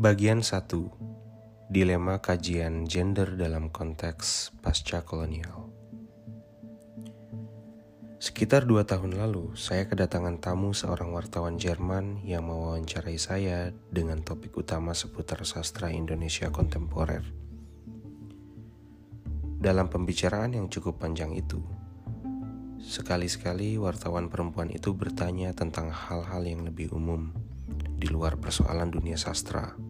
Bagian 1. Dilema kajian gender dalam konteks pasca kolonial. Sekitar dua tahun lalu, saya kedatangan tamu seorang wartawan Jerman yang mewawancarai saya dengan topik utama seputar sastra Indonesia kontemporer. Dalam pembicaraan yang cukup panjang itu, sekali-sekali wartawan perempuan itu bertanya tentang hal-hal yang lebih umum di luar persoalan dunia sastra.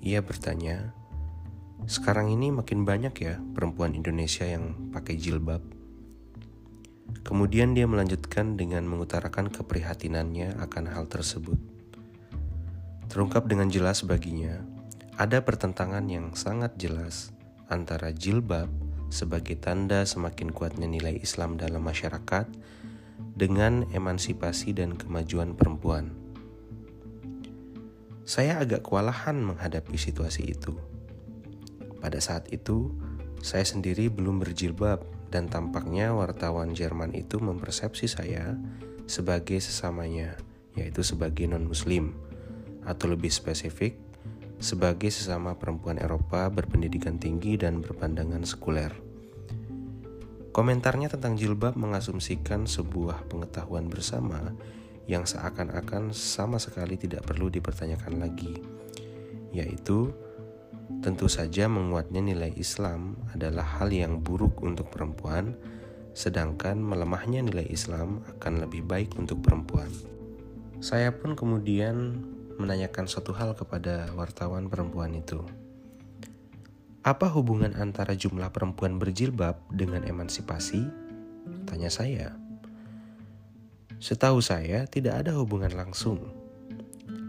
Ia bertanya, "Sekarang ini makin banyak ya perempuan Indonesia yang pakai jilbab?" Kemudian dia melanjutkan dengan mengutarakan keprihatinannya akan hal tersebut. Terungkap dengan jelas baginya, ada pertentangan yang sangat jelas antara jilbab sebagai tanda semakin kuatnya nilai Islam dalam masyarakat dengan emansipasi dan kemajuan perempuan. Saya agak kewalahan menghadapi situasi itu. Pada saat itu, saya sendiri belum berjilbab dan tampaknya wartawan Jerman itu mempersepsi saya sebagai sesamanya, yaitu sebagai non-muslim, atau lebih spesifik, sebagai sesama perempuan Eropa berpendidikan tinggi dan berpandangan sekuler. Komentarnya tentang jilbab mengasumsikan sebuah pengetahuan bersama yang seakan-akan sama sekali tidak perlu dipertanyakan lagi, yaitu Tentu saja menguatnya nilai Islam adalah hal yang buruk untuk perempuan, sedangkan melemahnya nilai Islam akan lebih baik untuk perempuan. Saya pun kemudian menanyakan satu hal kepada wartawan perempuan itu. Apa hubungan antara jumlah perempuan berjilbab dengan emansipasi? Tanya saya. Setahu saya, tidak ada hubungan langsung.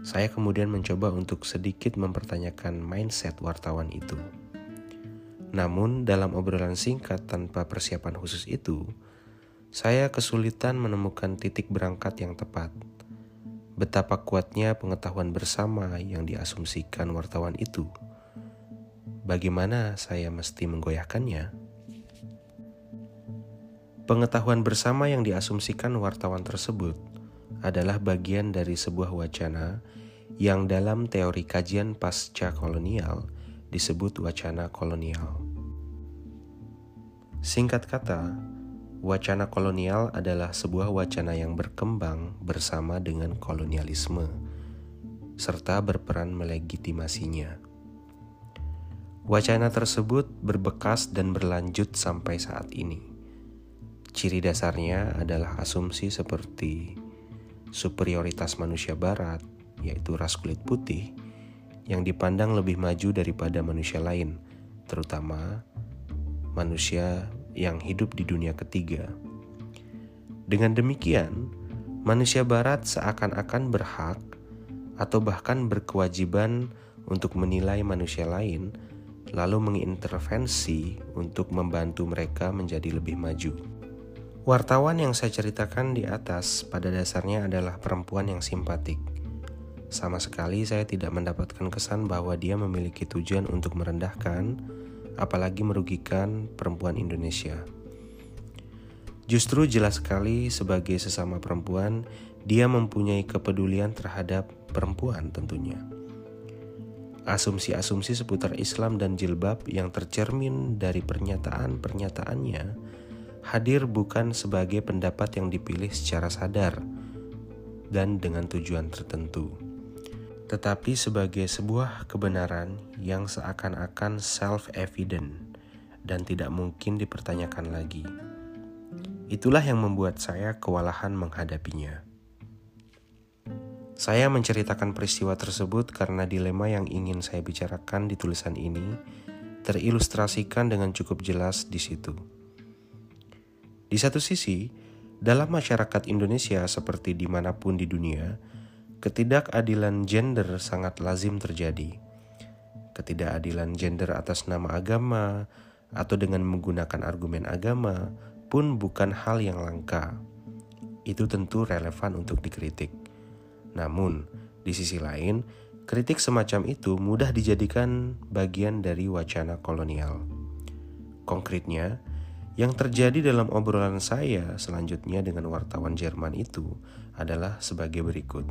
Saya kemudian mencoba untuk sedikit mempertanyakan mindset wartawan itu. Namun, dalam obrolan singkat tanpa persiapan khusus itu, saya kesulitan menemukan titik berangkat yang tepat. Betapa kuatnya pengetahuan bersama yang diasumsikan wartawan itu. Bagaimana saya mesti menggoyahkannya? Pengetahuan bersama yang diasumsikan wartawan tersebut adalah bagian dari sebuah wacana yang dalam teori kajian pasca kolonial disebut wacana kolonial. Singkat kata, wacana kolonial adalah sebuah wacana yang berkembang bersama dengan kolonialisme serta berperan melegitimasinya. Wacana tersebut berbekas dan berlanjut sampai saat ini. Ciri dasarnya adalah asumsi seperti superioritas manusia barat, yaitu ras kulit putih, yang dipandang lebih maju daripada manusia lain, terutama manusia yang hidup di dunia ketiga. Dengan demikian, manusia barat seakan-akan berhak atau bahkan berkewajiban untuk menilai manusia lain, lalu mengintervensi untuk membantu mereka menjadi lebih maju. Wartawan yang saya ceritakan di atas pada dasarnya adalah perempuan yang simpatik. Sama sekali saya tidak mendapatkan kesan bahwa dia memiliki tujuan untuk merendahkan, apalagi merugikan perempuan Indonesia. Justru jelas sekali sebagai sesama perempuan, dia mempunyai kepedulian terhadap perempuan tentunya. Asumsi-asumsi seputar Islam dan jilbab yang tercermin dari pernyataan-pernyataannya hadir bukan sebagai pendapat yang dipilih secara sadar dan dengan tujuan tertentu, tetapi sebagai sebuah kebenaran yang seakan-akan self-evident dan tidak mungkin dipertanyakan lagi. Itulah yang membuat saya kewalahan menghadapinya. Saya menceritakan peristiwa tersebut karena dilema yang ingin saya bicarakan di tulisan ini terilustrasikan dengan cukup jelas di situ. Di satu sisi, dalam masyarakat Indonesia seperti di mana pun di dunia, ketidakadilan gender sangat lazim terjadi. Ketidakadilan gender atas nama agama atau dengan menggunakan argumen agama pun bukan hal yang langka. Itu tentu relevan untuk dikritik. Namun, di sisi lain, kritik semacam itu mudah dijadikan bagian dari wacana kolonial. Konkretnya, yang terjadi dalam obrolan saya selanjutnya dengan wartawan Jerman itu adalah sebagai berikut.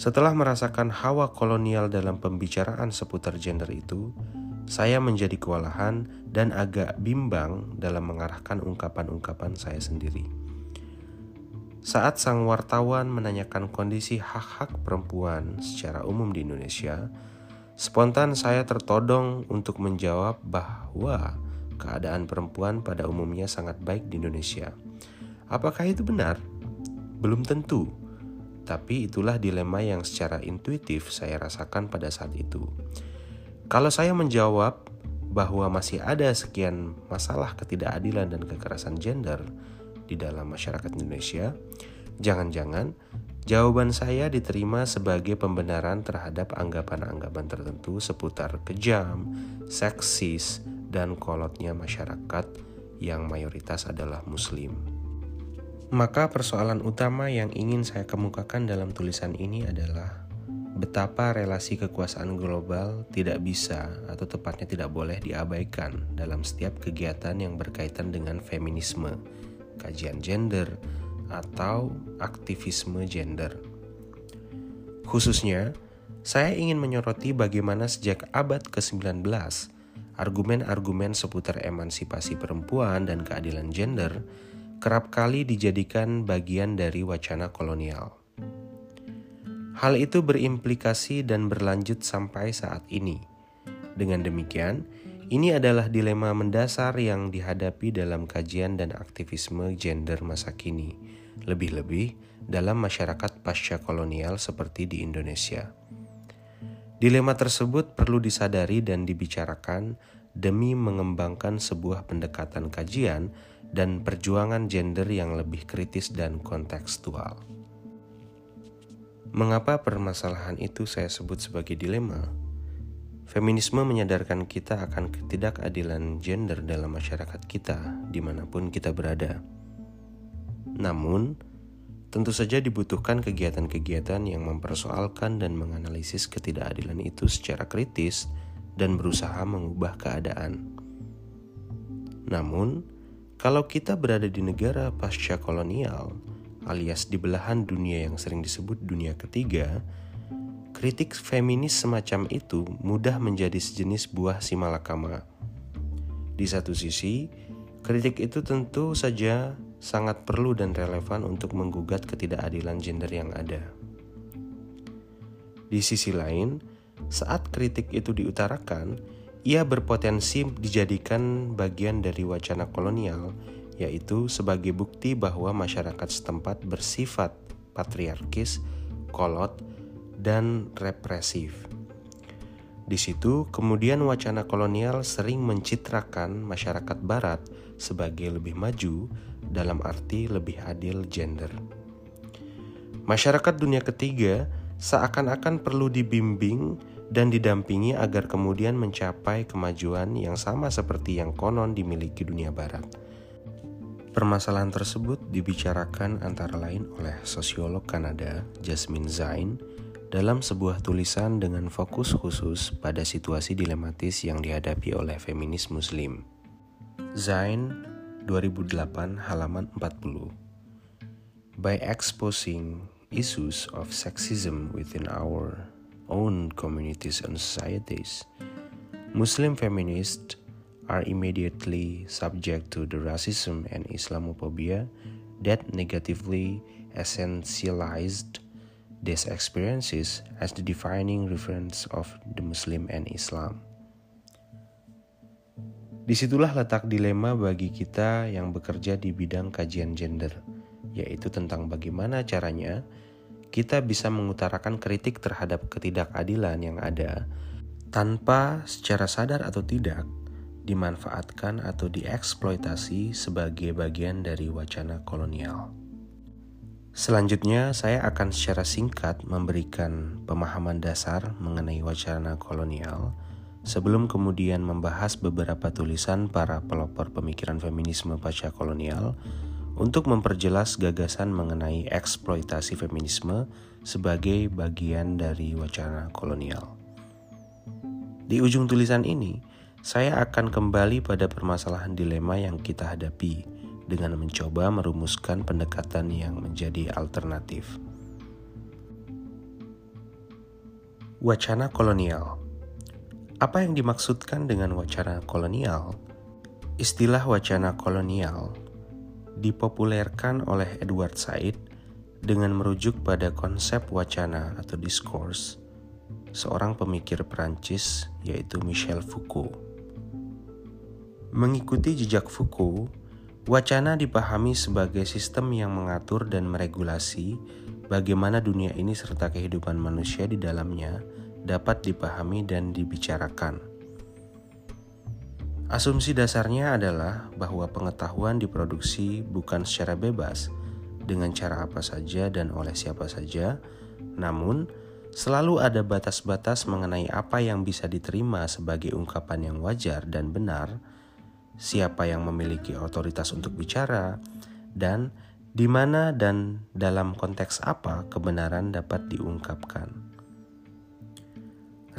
Setelah merasakan hawa kolonial dalam pembicaraan seputar gender itu, saya menjadi kewalahan dan agak bimbang dalam mengarahkan ungkapan-ungkapan saya sendiri. Saat sang wartawan menanyakan kondisi hak-hak perempuan secara umum di Indonesia, spontan saya tertodong untuk menjawab bahwa keadaan perempuan pada umumnya sangat baik di Indonesia. Apakah itu benar? Belum tentu tapi itulah dilema yang secara intuitif saya rasakan pada saat itu. Kalau saya menjawab bahwa masih ada sekian masalah ketidakadilan dan kekerasan gender di dalam masyarakat Indonesia, jangan-jangan jawaban saya diterima sebagai pembenaran terhadap anggapan-anggapan tertentu seputar kejam, seksis, dan kolotnya masyarakat yang mayoritas adalah Muslim. Maka persoalan utama yang ingin saya kemukakan dalam tulisan ini adalah betapa relasi kekuasaan global tidak bisa atau tepatnya tidak boleh diabaikan dalam setiap kegiatan yang berkaitan dengan feminisme, kajian gender, atau aktivisme gender. Khususnya, saya ingin menyoroti bagaimana sejak abad ke-19 argumen-argumen seputar emansipasi perempuan dan keadilan gender kerap kali dijadikan bagian dari wacana kolonial. Hal itu berimplikasi dan berlanjut sampai saat ini. Dengan demikian, ini adalah dilema mendasar yang dihadapi dalam kajian dan aktivisme gender masa kini, lebih-lebih dalam masyarakat pasca kolonial seperti di Indonesia. Dilema tersebut perlu disadari dan dibicarakan demi mengembangkan sebuah pendekatan kajian dan perjuangan gender yang lebih kritis dan kontekstual. Mengapa permasalahan itu saya sebut sebagai dilema? Feminisme menyadarkan kita akan ketidakadilan gender dalam masyarakat kita, di mana pun kita berada. Namun, tentu saja dibutuhkan kegiatan-kegiatan yang mempersoalkan dan menganalisis ketidakadilan itu secara kritis dan berusaha mengubah keadaan. Namun, kalau kita berada di negara pasca kolonial, alias di belahan dunia yang sering disebut dunia ketiga, kritik feminis semacam itu mudah menjadi sejenis buah si malakama. Di satu sisi, kritik itu tentu saja sangat perlu dan relevan untuk menggugat ketidakadilan gender yang ada. Di sisi lain, saat kritik itu diutarakan, ia berpotensi dijadikan bagian dari wacana kolonial, yaitu sebagai bukti bahwa masyarakat setempat bersifat patriarkis, kolot, dan represif. Di situ, kemudian wacana kolonial sering mencitrakan masyarakat Barat sebagai lebih maju, dalam arti lebih adil gender. Masyarakat dunia ketiga seakan-akan perlu dibimbing dan didampingi agar kemudian mencapai kemajuan yang sama seperti yang konon dimiliki dunia barat. Permasalahan tersebut dibicarakan antara lain oleh sosiolog Kanada Jasmine Zain dalam sebuah tulisan dengan fokus khusus pada situasi dilematis yang dihadapi oleh feminis muslim. Zain 2008 halaman 40 By exposing issues of sexism within our own communities and societies. Muslim feminists are immediately subject to the racism and Islamophobia that negatively essentialized these experiences as the defining reference of the Muslim and Islam. Di situlah letak dilema bagi kita yang bekerja di bidang kajian gender, yaitu tentang bagaimana caranya kita bisa mengutarakan kritik terhadap ketidakadilan yang ada tanpa secara sadar atau tidak dimanfaatkan atau dieksploitasi sebagai bagian dari wacana kolonial. Selanjutnya, saya akan secara singkat memberikan pemahaman dasar mengenai wacana kolonial sebelum kemudian membahas beberapa tulisan para pelopor pemikiran feminisme pasca kolonial untuk memperjelas gagasan mengenai eksploitasi feminisme sebagai bagian dari wacana kolonial. Di ujung tulisan ini, saya akan kembali pada permasalahan dilema yang kita hadapi dengan mencoba merumuskan pendekatan yang menjadi alternatif. Wacana kolonial. Apa yang dimaksudkan dengan wacana kolonial? Istilah wacana kolonial dipopulerkan oleh Edward Said dengan merujuk pada konsep wacana atau discourse seorang pemikir Perancis yaitu Michel Foucault. Mengikuti jejak Foucault, wacana dipahami sebagai sistem yang mengatur dan meregulasi bagaimana dunia ini serta kehidupan manusia di dalamnya dapat dipahami dan dibicarakan. Asumsi dasarnya adalah bahwa pengetahuan diproduksi bukan secara bebas dengan cara apa saja dan oleh siapa saja, namun selalu ada batas-batas mengenai apa yang bisa diterima sebagai ungkapan yang wajar dan benar, siapa yang memiliki otoritas untuk bicara, dan di mana dan dalam konteks apa kebenaran dapat diungkapkan.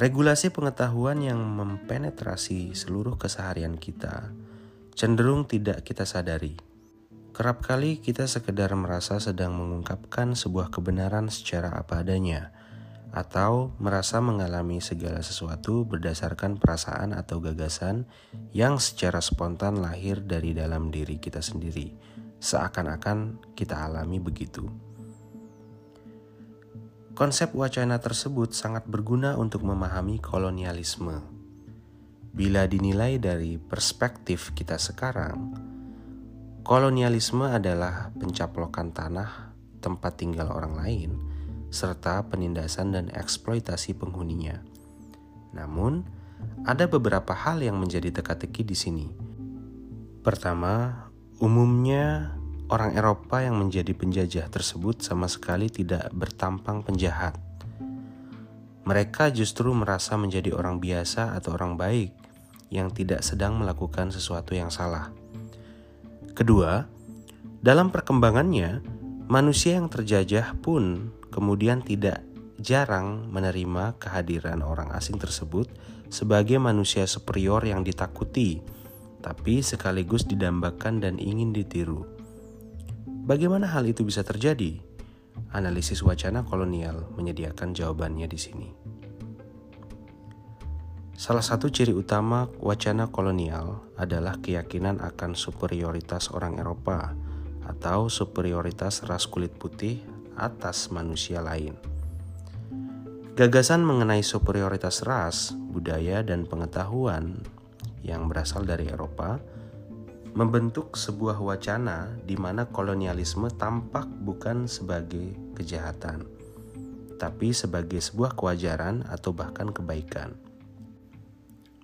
Regulasi pengetahuan yang mempenetrasi seluruh keseharian kita cenderung tidak kita sadari. Kerap kali kita sekedar merasa sedang mengungkapkan sebuah kebenaran secara apa adanya, atau merasa mengalami segala sesuatu berdasarkan perasaan atau gagasan yang secara spontan lahir dari dalam diri kita sendiri seakan-akan kita alami begitu. Konsep wacana tersebut sangat berguna untuk memahami kolonialisme. Bila dinilai dari perspektif kita sekarang, kolonialisme adalah pencaplokan tanah, tempat tinggal orang lain, serta penindasan dan eksploitasi penghuninya. Namun, ada beberapa hal yang menjadi teka-teki di sini. Pertama, Umumnya, orang Eropa yang menjadi penjajah tersebut sama sekali tidak bertampang penjahat. Mereka justru merasa menjadi orang biasa atau orang baik yang tidak sedang melakukan sesuatu yang salah. Kedua, dalam perkembangannya, manusia yang terjajah pun kemudian tidak jarang menerima kehadiran orang asing tersebut sebagai manusia superior yang ditakuti tapi sekaligus didambakan dan ingin ditiru. Bagaimana hal itu bisa terjadi? Analisis wacana kolonial menyediakan jawabannya di sini. Salah satu ciri utama wacana kolonial adalah keyakinan akan superioritas orang Eropa atau superioritas ras kulit putih atas manusia lain. Gagasan mengenai superioritas ras, budaya, dan pengetahuan yang berasal dari Eropa membentuk sebuah wacana di mana kolonialisme tampak bukan sebagai kejahatan, tapi sebagai sebuah kewajaran atau bahkan kebaikan.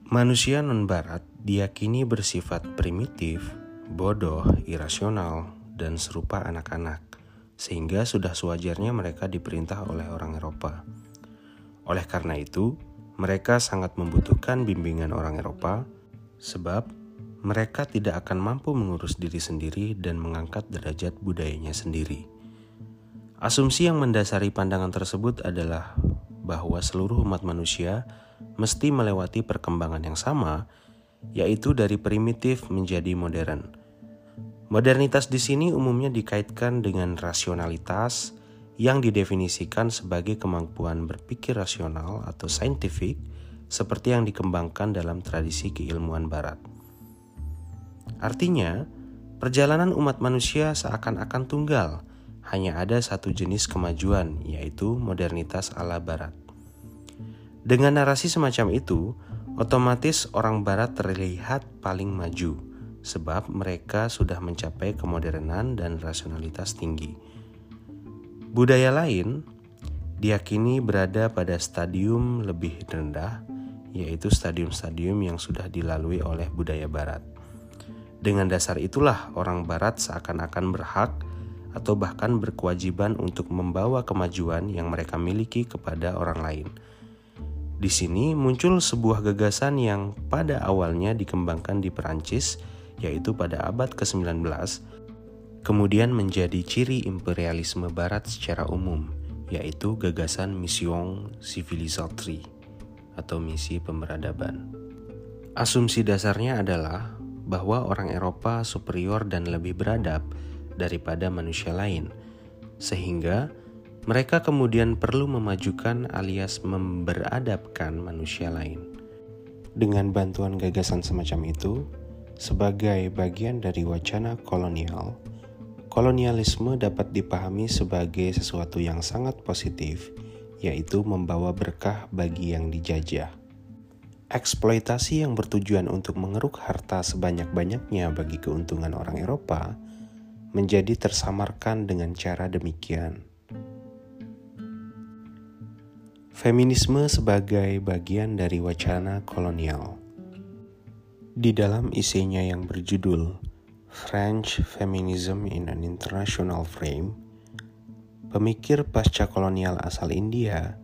Manusia non-Barat diyakini bersifat primitif, bodoh, irasional, dan serupa anak-anak, sehingga sudah sewajarnya mereka diperintah oleh orang Eropa. Oleh karena itu, mereka sangat membutuhkan bimbingan orang Eropa sebab mereka tidak akan mampu mengurus diri sendiri dan mengangkat derajat budayanya sendiri. Asumsi yang mendasari pandangan tersebut adalah bahwa seluruh umat manusia mesti melewati perkembangan yang sama, yaitu dari primitif menjadi modern. Modernitas di sini umumnya dikaitkan dengan rasionalitas yang didefinisikan sebagai kemampuan berpikir rasional atau scientific seperti yang dikembangkan dalam tradisi keilmuan Barat. Artinya, perjalanan umat manusia seakan-akan tunggal, hanya ada satu jenis kemajuan, yaitu modernitas ala Barat. Dengan narasi semacam itu, otomatis orang Barat terlihat paling maju, sebab mereka sudah mencapai kemodernan dan rasionalitas tinggi. Budaya lain diyakini berada pada stadium lebih rendah, yaitu stadium-stadium yang sudah dilalui oleh budaya Barat. Dengan dasar itulah, orang Barat seakan-akan berhak atau bahkan berkewajiban untuk membawa kemajuan yang mereka miliki kepada orang lain. Di sini muncul sebuah gagasan yang pada awalnya dikembangkan di Perancis, yaitu pada abad ke-19, kemudian menjadi ciri imperialisme Barat secara umum, yaitu gagasan mission civilisatrice atau misi pemberadaban. Asumsi dasarnya adalah bahwa orang Eropa superior dan lebih beradab daripada manusia lain, sehingga Mereka kemudian perlu memajukan alias memberadabkan manusia lain. Dengan bantuan gagasan semacam itu, sebagai bagian dari wacana kolonial, kolonialisme dapat dipahami sebagai sesuatu yang sangat positif, yaitu membawa berkah bagi yang dijajah. Eksploitasi yang bertujuan untuk mengeruk harta sebanyak-banyaknya bagi keuntungan orang Eropa menjadi tersamarkan dengan cara demikian. Feminisme sebagai bagian dari wacana kolonial. Di dalam isinya yang berjudul French Feminism in an International Frame, pemikir pasca kolonial asal India,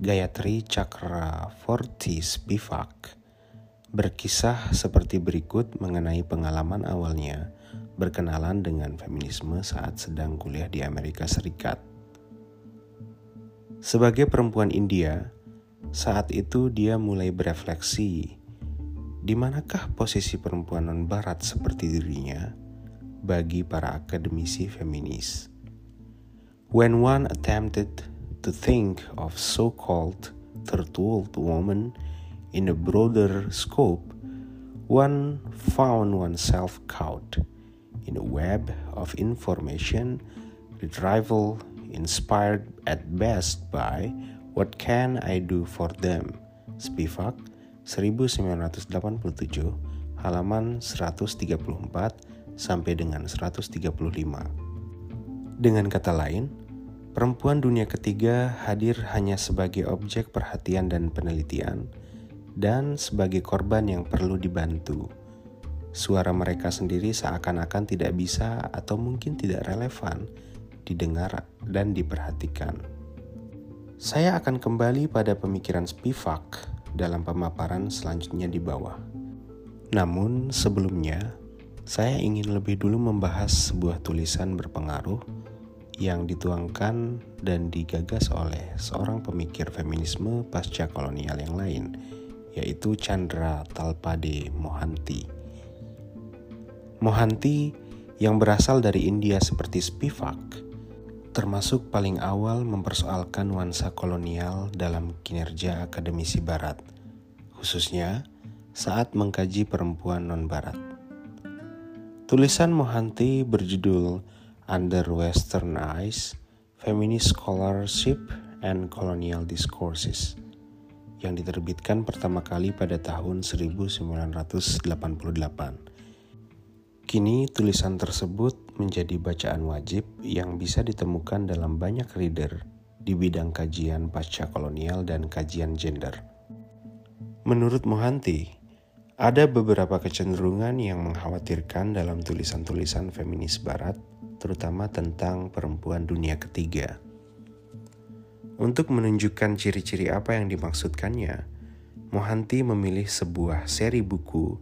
Gayatri Chakravorty Spivak, berkisah seperti berikut mengenai pengalaman awalnya berkenalan dengan feminisme saat sedang kuliah di Amerika Serikat. Sebagai perempuan India, saat itu dia mulai berefleksi, di manakah posisi perempuan non-barat seperti dirinya bagi para akademisi feminis. When one attempted to think of so-called third world woman in a broader scope, one found oneself caught in a web of information, retrieval, inspired at best by What Can I Do For Them? Spivak 1987 halaman 134 sampai dengan 135. Dengan kata lain, perempuan dunia ketiga hadir hanya sebagai objek perhatian dan penelitian dan sebagai korban yang perlu dibantu. Suara mereka sendiri seakan-akan tidak bisa atau mungkin tidak relevan didengar, dan diperhatikan. Saya akan kembali pada pemikiran Spivak dalam pemaparan selanjutnya di bawah. Namun sebelumnya, saya ingin lebih dulu membahas sebuah tulisan berpengaruh yang dituangkan dan digagas oleh seorang pemikir feminisme pasca kolonial yang lain, yaitu Chandra Talpade Mohanty. Mohanty yang berasal dari India seperti Spivak termasuk paling awal mempersoalkan nuansa kolonial dalam kinerja akademisi barat, khususnya saat mengkaji perempuan non-barat. Tulisan Mohanty berjudul Under Western Eyes, Feminist Scholarship and Colonial Discourses yang diterbitkan pertama kali pada tahun 1988 Kini tulisan tersebut menjadi bacaan wajib yang bisa ditemukan dalam banyak reader di bidang kajian pasca kolonial dan kajian gender. Menurut Mohanty, ada beberapa kecenderungan yang mengkhawatirkan dalam tulisan-tulisan feminis barat, terutama tentang perempuan dunia ketiga. Untuk menunjukkan ciri-ciri apa yang dimaksudkannya, Mohanty memilih sebuah seri buku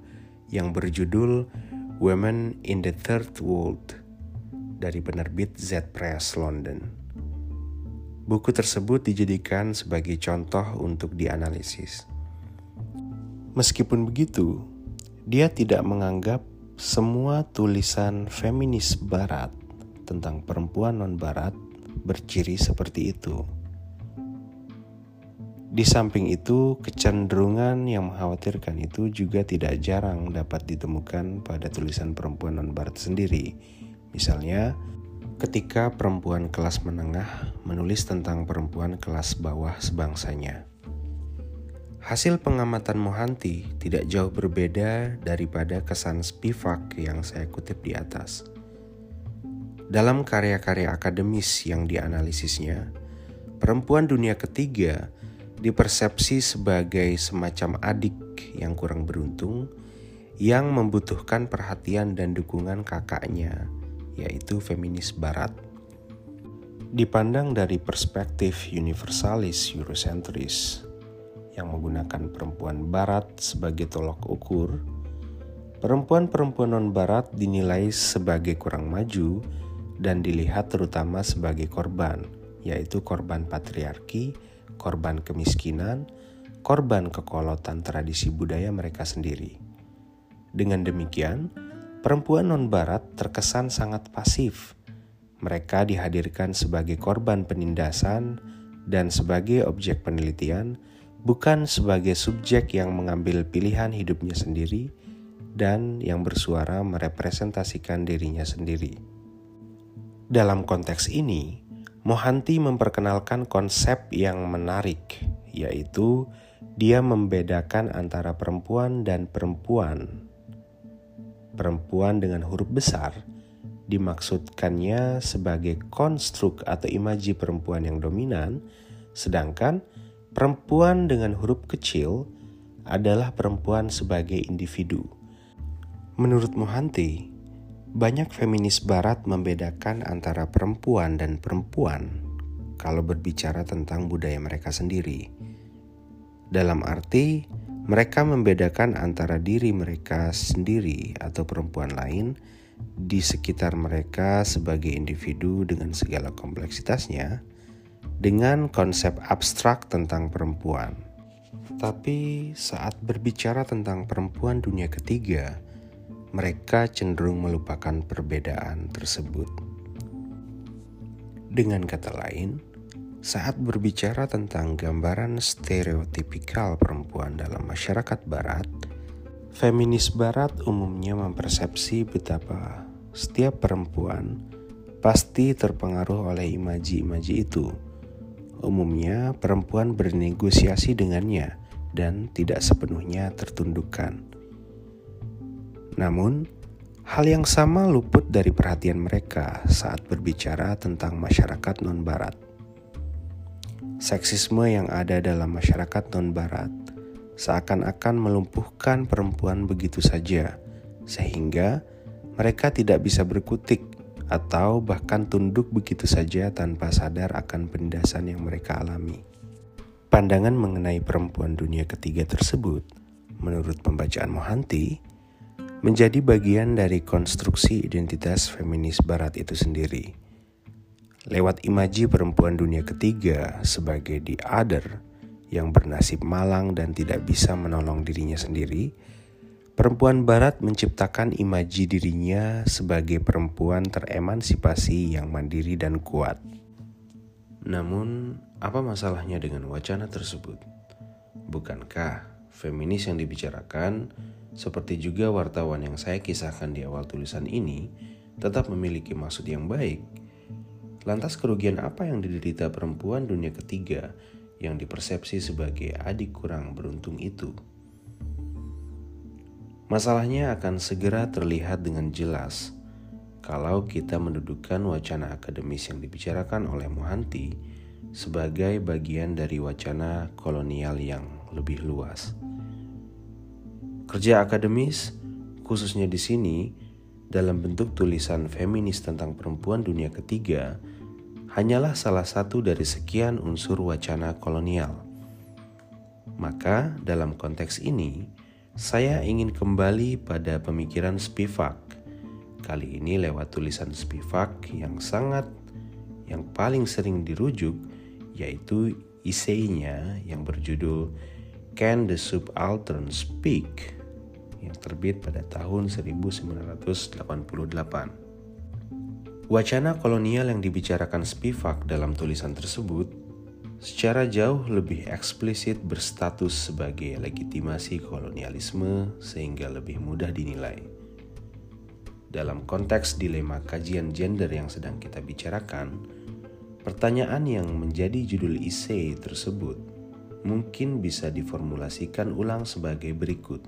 yang berjudul Women in the Third World dari penerbit Z Press London. Buku tersebut dijadikan sebagai contoh untuk dianalisis. Meskipun begitu, dia tidak menganggap semua tulisan feminis barat tentang perempuan non-barat berciri seperti itu. Di samping itu, kecenderungan yang mengkhawatirkan itu juga tidak jarang dapat ditemukan pada tulisan perempuan non-barat sendiri. Misalnya, ketika perempuan kelas menengah menulis tentang perempuan kelas bawah sebangsanya. Hasil pengamatan Mohanty tidak jauh berbeda daripada kesan Spivak yang saya kutip di atas. Dalam karya-karya akademis yang dianalisisnya, perempuan dunia ketiga dipersepsi sebagai semacam adik yang kurang beruntung yang membutuhkan perhatian dan dukungan kakaknya, yaitu feminis barat. Dipandang dari perspektif universalis Eurocentris yang menggunakan perempuan barat sebagai tolok ukur, perempuan-perempuan non-barat dinilai sebagai kurang maju dan dilihat terutama sebagai korban, yaitu korban patriarki korban kemiskinan, korban kekolotan tradisi budaya mereka sendiri. Dengan demikian, perempuan non-barat terkesan sangat pasif, mereka dihadirkan sebagai korban penindasan dan sebagai objek penelitian, bukan sebagai subjek yang mengambil pilihan hidupnya sendiri dan yang bersuara merepresentasikan dirinya sendiri. Dalam konteks ini, Mohanty memperkenalkan konsep yang menarik, yaitu dia membedakan antara perempuan dan perempuan. Perempuan dengan huruf besar dimaksudkannya sebagai konstruk atau imaji perempuan yang dominan, sedangkan perempuan dengan huruf kecil adalah perempuan sebagai individu. Menurut Mohanty, banyak feminis barat membedakan antara perempuan dan perempuan kalau berbicara tentang budaya mereka sendiri. Dalam arti, mereka membedakan antara diri mereka sendiri atau perempuan lain di sekitar mereka sebagai individu dengan segala kompleksitasnya dengan konsep abstrak tentang perempuan. Tapi saat berbicara tentang perempuan dunia ketiga, mereka cenderung melupakan perbedaan tersebut. Dengan kata lain, saat berbicara tentang gambaran stereotipikal perempuan dalam masyarakat barat, Feminis barat umumnya mempersepsi betapa setiap perempuan pasti terpengaruh oleh imaji-imaji itu. Umumnya perempuan bernegosiasi dengannya dan tidak sepenuhnya tertundukkan. Namun, hal yang sama luput dari perhatian mereka saat berbicara tentang masyarakat non-barat. Seksisme yang ada dalam masyarakat non-barat seakan-akan melumpuhkan perempuan begitu saja, sehingga mereka tidak bisa berkutik atau bahkan tunduk begitu saja tanpa sadar akan penindasan yang mereka alami. Pandangan mengenai perempuan dunia ketiga tersebut, menurut pembacaan Mohanty, menjadi bagian dari konstruksi identitas feminis barat itu sendiri. Lewat imaji perempuan dunia ketiga sebagai the other, yang bernasib malang dan tidak bisa menolong dirinya sendiri, perempuan barat menciptakan imaji dirinya sebagai perempuan teremansipasi yang mandiri dan kuat. Namun, apa masalahnya dengan wacana tersebut? Bukankah feminis yang dibicarakan, seperti juga wartawan yang saya kisahkan di awal tulisan ini, tetap memiliki maksud yang baik? Lantas kerugian apa yang diderita perempuan dunia ketiga yang dipersepsi sebagai adik kurang beruntung itu. Masalahnya akan segera terlihat dengan jelas kalau kita mendudukan wacana akademis yang dibicarakan oleh Mohanty sebagai bagian dari wacana kolonial yang lebih luas. Kerja akademis, khususnya di sini, dalam bentuk tulisan feminis tentang perempuan dunia ketiga, hanyalah salah satu dari sekian unsur wacana kolonial. Maka, dalam konteks ini, saya ingin kembali pada pemikiran Spivak. Kali ini lewat tulisan Spivak yang sangat yang paling sering dirujuk yaitu isainya yang berjudul Can the Subaltern Speak yang terbit pada tahun 1988. Wacana kolonial yang dibicarakan Spivak dalam tulisan tersebut secara jauh lebih eksplisit berstatus sebagai legitimasi kolonialisme sehingga lebih mudah dinilai. Dalam konteks dilema kajian gender yang sedang kita bicarakan, pertanyaan yang menjadi judul isei tersebut mungkin bisa diformulasikan ulang sebagai berikut.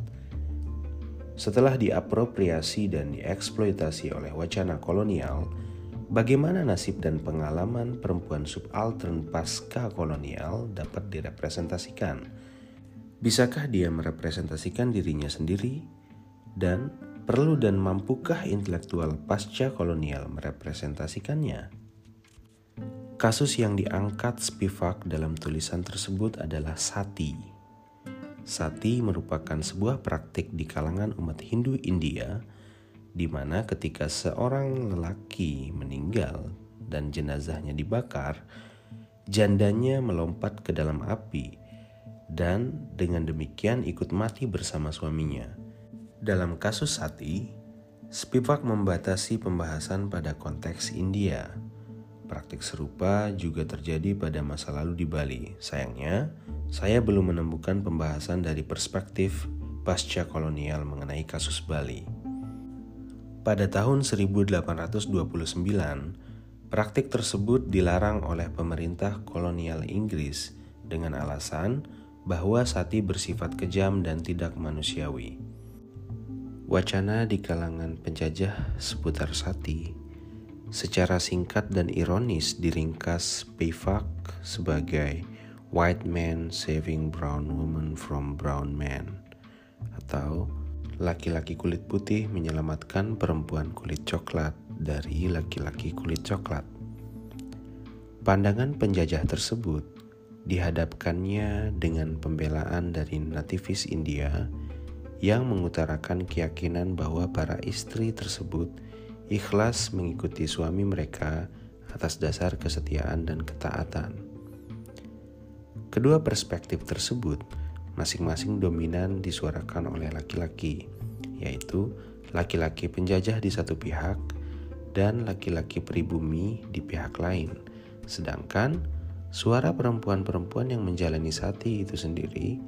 Setelah diapropriasi dan dieksploitasi oleh wacana kolonial, Bagaimana nasib dan pengalaman perempuan subaltern pasca kolonial dapat direpresentasikan? Bisakah dia merepresentasikan dirinya sendiri? Dan perlu dan mampukah intelektual pasca kolonial merepresentasikannya? Kasus yang diangkat Spivak dalam tulisan tersebut adalah sati. Sati merupakan sebuah praktik di kalangan umat Hindu India di mana ketika seorang lelaki meninggal dan jenazahnya dibakar, jandanya melompat ke dalam api dan dengan demikian ikut mati bersama suaminya. Dalam kasus Sati, Spivak membatasi pembahasan pada konteks India. Praktik serupa juga terjadi pada masa lalu di Bali. Sayangnya, saya belum menemukan pembahasan dari perspektif pasca kolonial mengenai kasus Bali. Pada tahun 1829, Praktik tersebut dilarang oleh pemerintah kolonial Inggris dengan alasan bahwa sati bersifat kejam dan tidak manusiawi. Wacana di kalangan penjajah seputar sati secara singkat dan ironis diringkas Spivak sebagai white man saving brown woman from brown man atau laki-laki kulit putih menyelamatkan perempuan kulit coklat dari laki-laki kulit coklat. Pandangan penjajah tersebut dihadapkannya dengan pembelaan dari nativis India yang mengutarakan keyakinan bahwa para istri tersebut ikhlas mengikuti suami mereka atas dasar kesetiaan dan ketaatan. Kedua perspektif tersebut masing-masing dominan disuarakan oleh laki-laki, yaitu laki-laki penjajah di satu pihak dan laki-laki pribumi di pihak lain. Sedangkan suara perempuan-perempuan yang menjalani sati itu sendiri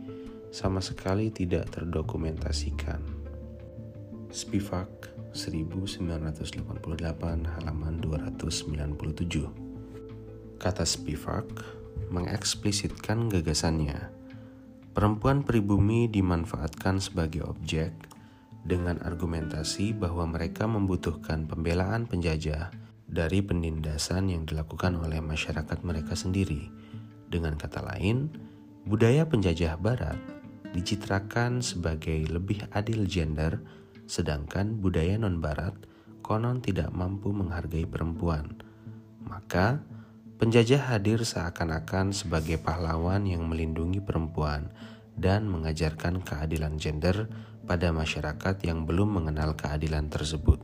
sama sekali tidak terdokumentasikan. Spivak 1988 halaman 297 Kata Spivak mengeksplisitkan gagasannya. Perempuan pribumi dimanfaatkan sebagai objek dengan argumentasi bahwa mereka membutuhkan pembelaan penjajah dari penindasan yang dilakukan oleh masyarakat mereka sendiri. Dengan kata lain, budaya penjajah Barat dicitrakan sebagai lebih adil gender, sedangkan budaya non-Barat konon tidak mampu menghargai perempuan. Maka, penjajah hadir seakan-akan sebagai pahlawan yang melindungi perempuan dan mengajarkan keadilan gender pada masyarakat yang belum mengenal keadilan tersebut.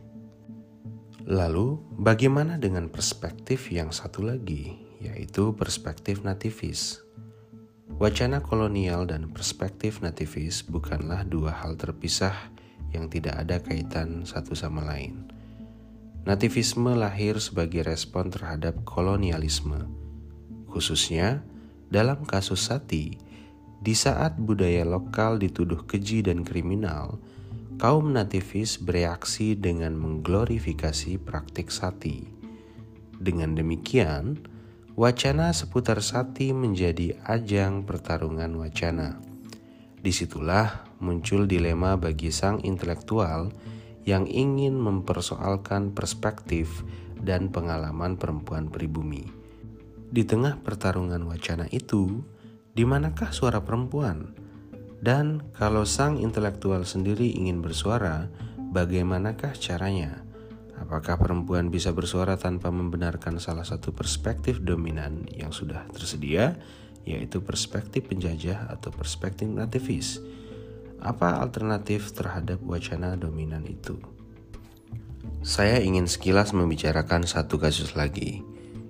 Lalu, bagaimana dengan perspektif yang satu lagi, yaitu perspektif nativis? Wacana kolonial dan perspektif nativis bukanlah dua hal terpisah yang tidak ada kaitan satu sama lain. Nativisme lahir sebagai respon terhadap kolonialisme, khususnya dalam kasus Sati di saat budaya lokal dituduh keji dan kriminal, kaum nativis bereaksi dengan mengglorifikasi praktik sati. Dengan demikian, wacana seputar sati menjadi ajang pertarungan wacana. Di situlah muncul dilema bagi sang intelektual yang ingin mempersoalkan perspektif dan pengalaman perempuan pribumi. Di tengah pertarungan wacana itu, di manakah suara perempuan? Dan kalau sang intelektual sendiri ingin bersuara, bagaimanakah caranya? Apakah perempuan bisa bersuara tanpa membenarkan salah satu perspektif dominan yang sudah tersedia, yaitu perspektif penjajah atau perspektif nativis? Apa alternatif terhadap wacana dominan itu? Saya ingin sekilas membicarakan satu kasus lagi,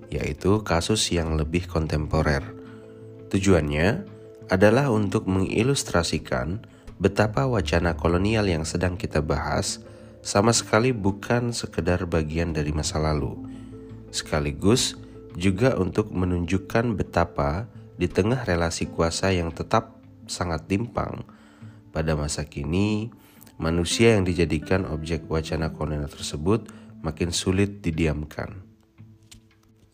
yaitu kasus yang lebih kontemporer Tujuannya adalah untuk mengilustrasikan betapa wacana kolonial yang sedang kita bahas sama sekali bukan sekedar bagian dari masa lalu, sekaligus juga untuk menunjukkan betapa di tengah relasi kuasa yang tetap sangat timpang pada masa kini, manusia yang dijadikan objek wacana kolonial tersebut makin sulit didiamkan.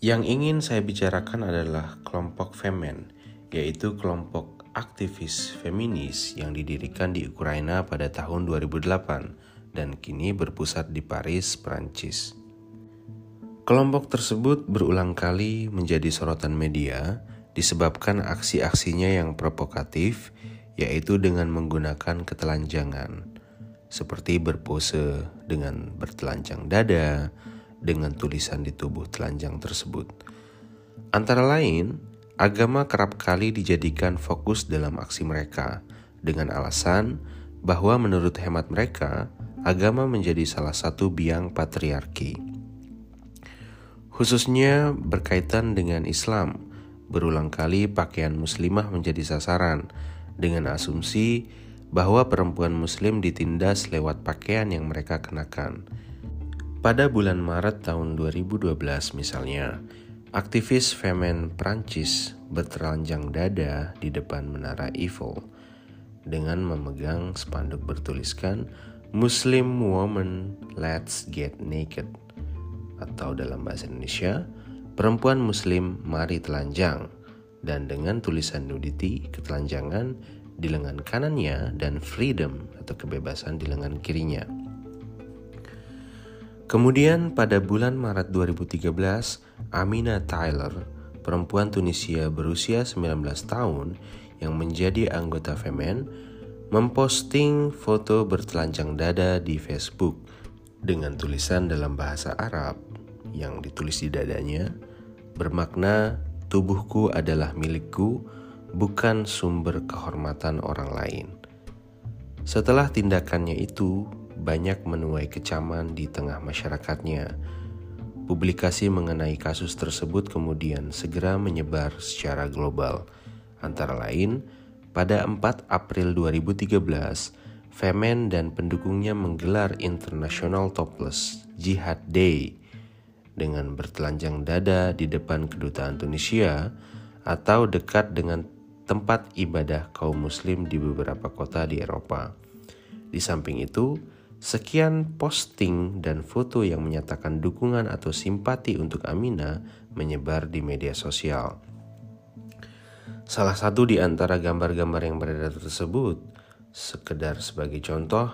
Yang ingin saya bicarakan adalah kelompok Femen yaitu kelompok aktivis feminis yang didirikan di Ukraina pada tahun 2008 dan kini berpusat di Paris, Prancis. Kelompok tersebut berulang kali menjadi sorotan media disebabkan aksi-aksinya yang provokatif, yaitu dengan menggunakan ketelanjangan, seperti berpose dengan bertelanjang dada, dengan tulisan di tubuh telanjang tersebut. Antara lain, Agama kerap kali dijadikan fokus dalam aksi mereka dengan alasan bahwa menurut hemat mereka, agama menjadi salah satu biang patriarki. Khususnya berkaitan dengan Islam, berulang kali pakaian muslimah menjadi sasaran dengan asumsi bahwa perempuan Muslim ditindas lewat pakaian yang mereka kenakan. Pada bulan Maret tahun 2012 misalnya, aktivis Femen Prancis bertelanjang dada di depan menara Eiffel dengan memegang spanduk bertuliskan Muslim Woman Let's Get Naked atau dalam bahasa Indonesia, perempuan muslim mari telanjang dan dengan tulisan nudity ketelanjangan di lengan kanannya dan freedom atau kebebasan di lengan kirinya. Kemudian pada bulan Maret 2013, Amina Tyler, perempuan Tunisia berusia 19 tahun yang menjadi anggota Femen, memposting foto bertelanjang dada di Facebook dengan tulisan dalam bahasa Arab yang ditulis di dadanya bermakna tubuhku adalah milikku bukan sumber kehormatan orang lain. Setelah tindakannya itu, banyak menuai kecaman di tengah masyarakatnya. Publikasi mengenai kasus tersebut kemudian segera menyebar secara global. Antara lain, pada 4 April 2013, Femen dan pendukungnya menggelar International Topless Jihad Day dengan bertelanjang dada di depan kedutaan Tunisia atau dekat dengan tempat ibadah kaum muslim di beberapa kota di Eropa. Di samping itu, sekian posting dan foto yang menyatakan dukungan atau simpati untuk Amina menyebar di media sosial. Salah satu di antara gambar-gambar yang beredar tersebut, sekedar sebagai contoh,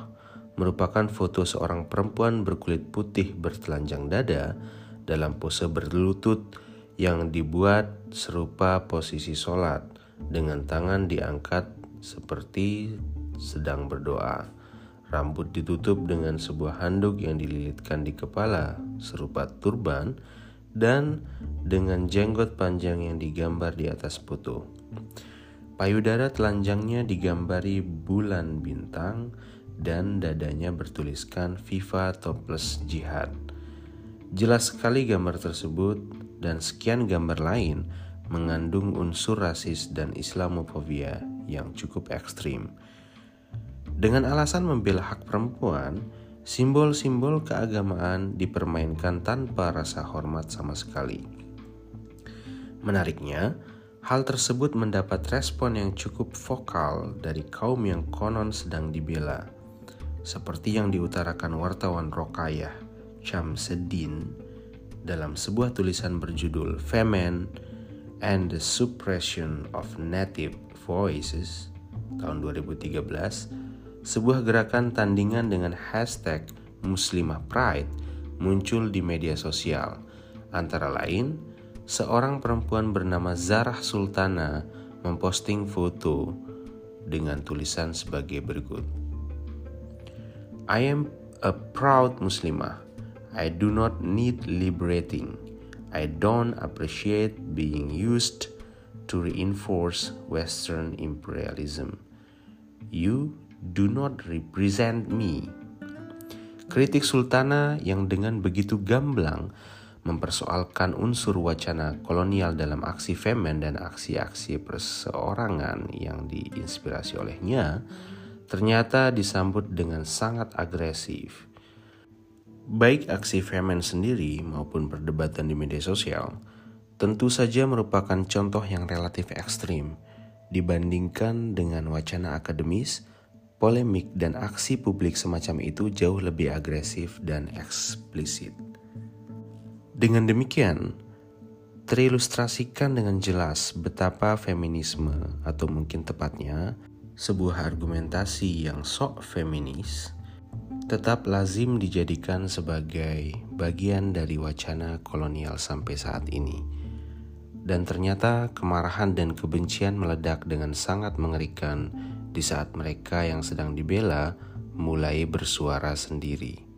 merupakan foto seorang perempuan berkulit putih bertelanjang dada dalam pose berlutut yang dibuat serupa posisi sholat dengan tangan diangkat seperti sedang berdoa. Rambut ditutup dengan sebuah handuk yang dililitkan di kepala serupa turban dan dengan jenggot panjang yang digambar di atas foto. Payudara telanjangnya digambari bulan bintang dan dadanya bertuliskan Viva Topless Jihad. Jelas sekali gambar tersebut dan sekian gambar lain mengandung unsur rasis dan Islamofobia yang cukup ekstrim. Dengan alasan membela hak perempuan, simbol-simbol keagamaan dipermainkan tanpa rasa hormat sama sekali. Menariknya, hal tersebut mendapat respon yang cukup vokal dari kaum yang konon sedang dibela, seperti yang diutarakan wartawan Rokayah Chamseddin dalam sebuah tulisan berjudul Femen and the Suppression of Native Voices tahun 2013, sebuah gerakan tandingan dengan hashtag Muslimah Pride muncul di media sosial. Antara lain, seorang perempuan bernama Zarah Sultana memposting foto dengan tulisan sebagai berikut. I am a proud Muslimah. I do not need liberating. I don't appreciate being used to reinforce Western imperialism. You do not represent me. Kritik Sultana yang dengan begitu gamblang mempersoalkan unsur wacana kolonial dalam aksi Femen dan aksi-aksi perseorangan yang diinspirasi olehnya, ternyata disambut dengan sangat agresif Baik aksi Femen sendiri maupun perdebatan di media sosial tentu saja merupakan contoh yang relatif ekstrim dibandingkan dengan wacana akademis, polemik dan aksi publik semacam itu jauh lebih agresif dan eksplisit. Dengan demikian, terilustrasikan dengan jelas betapa feminisme atau mungkin tepatnya sebuah argumentasi yang sok feminis tetap lazim dijadikan sebagai bagian dari wacana kolonial sampai saat ini. Dan ternyata kemarahan dan kebencian meledak dengan sangat mengerikan di saat mereka yang sedang dibela mulai bersuara sendiri.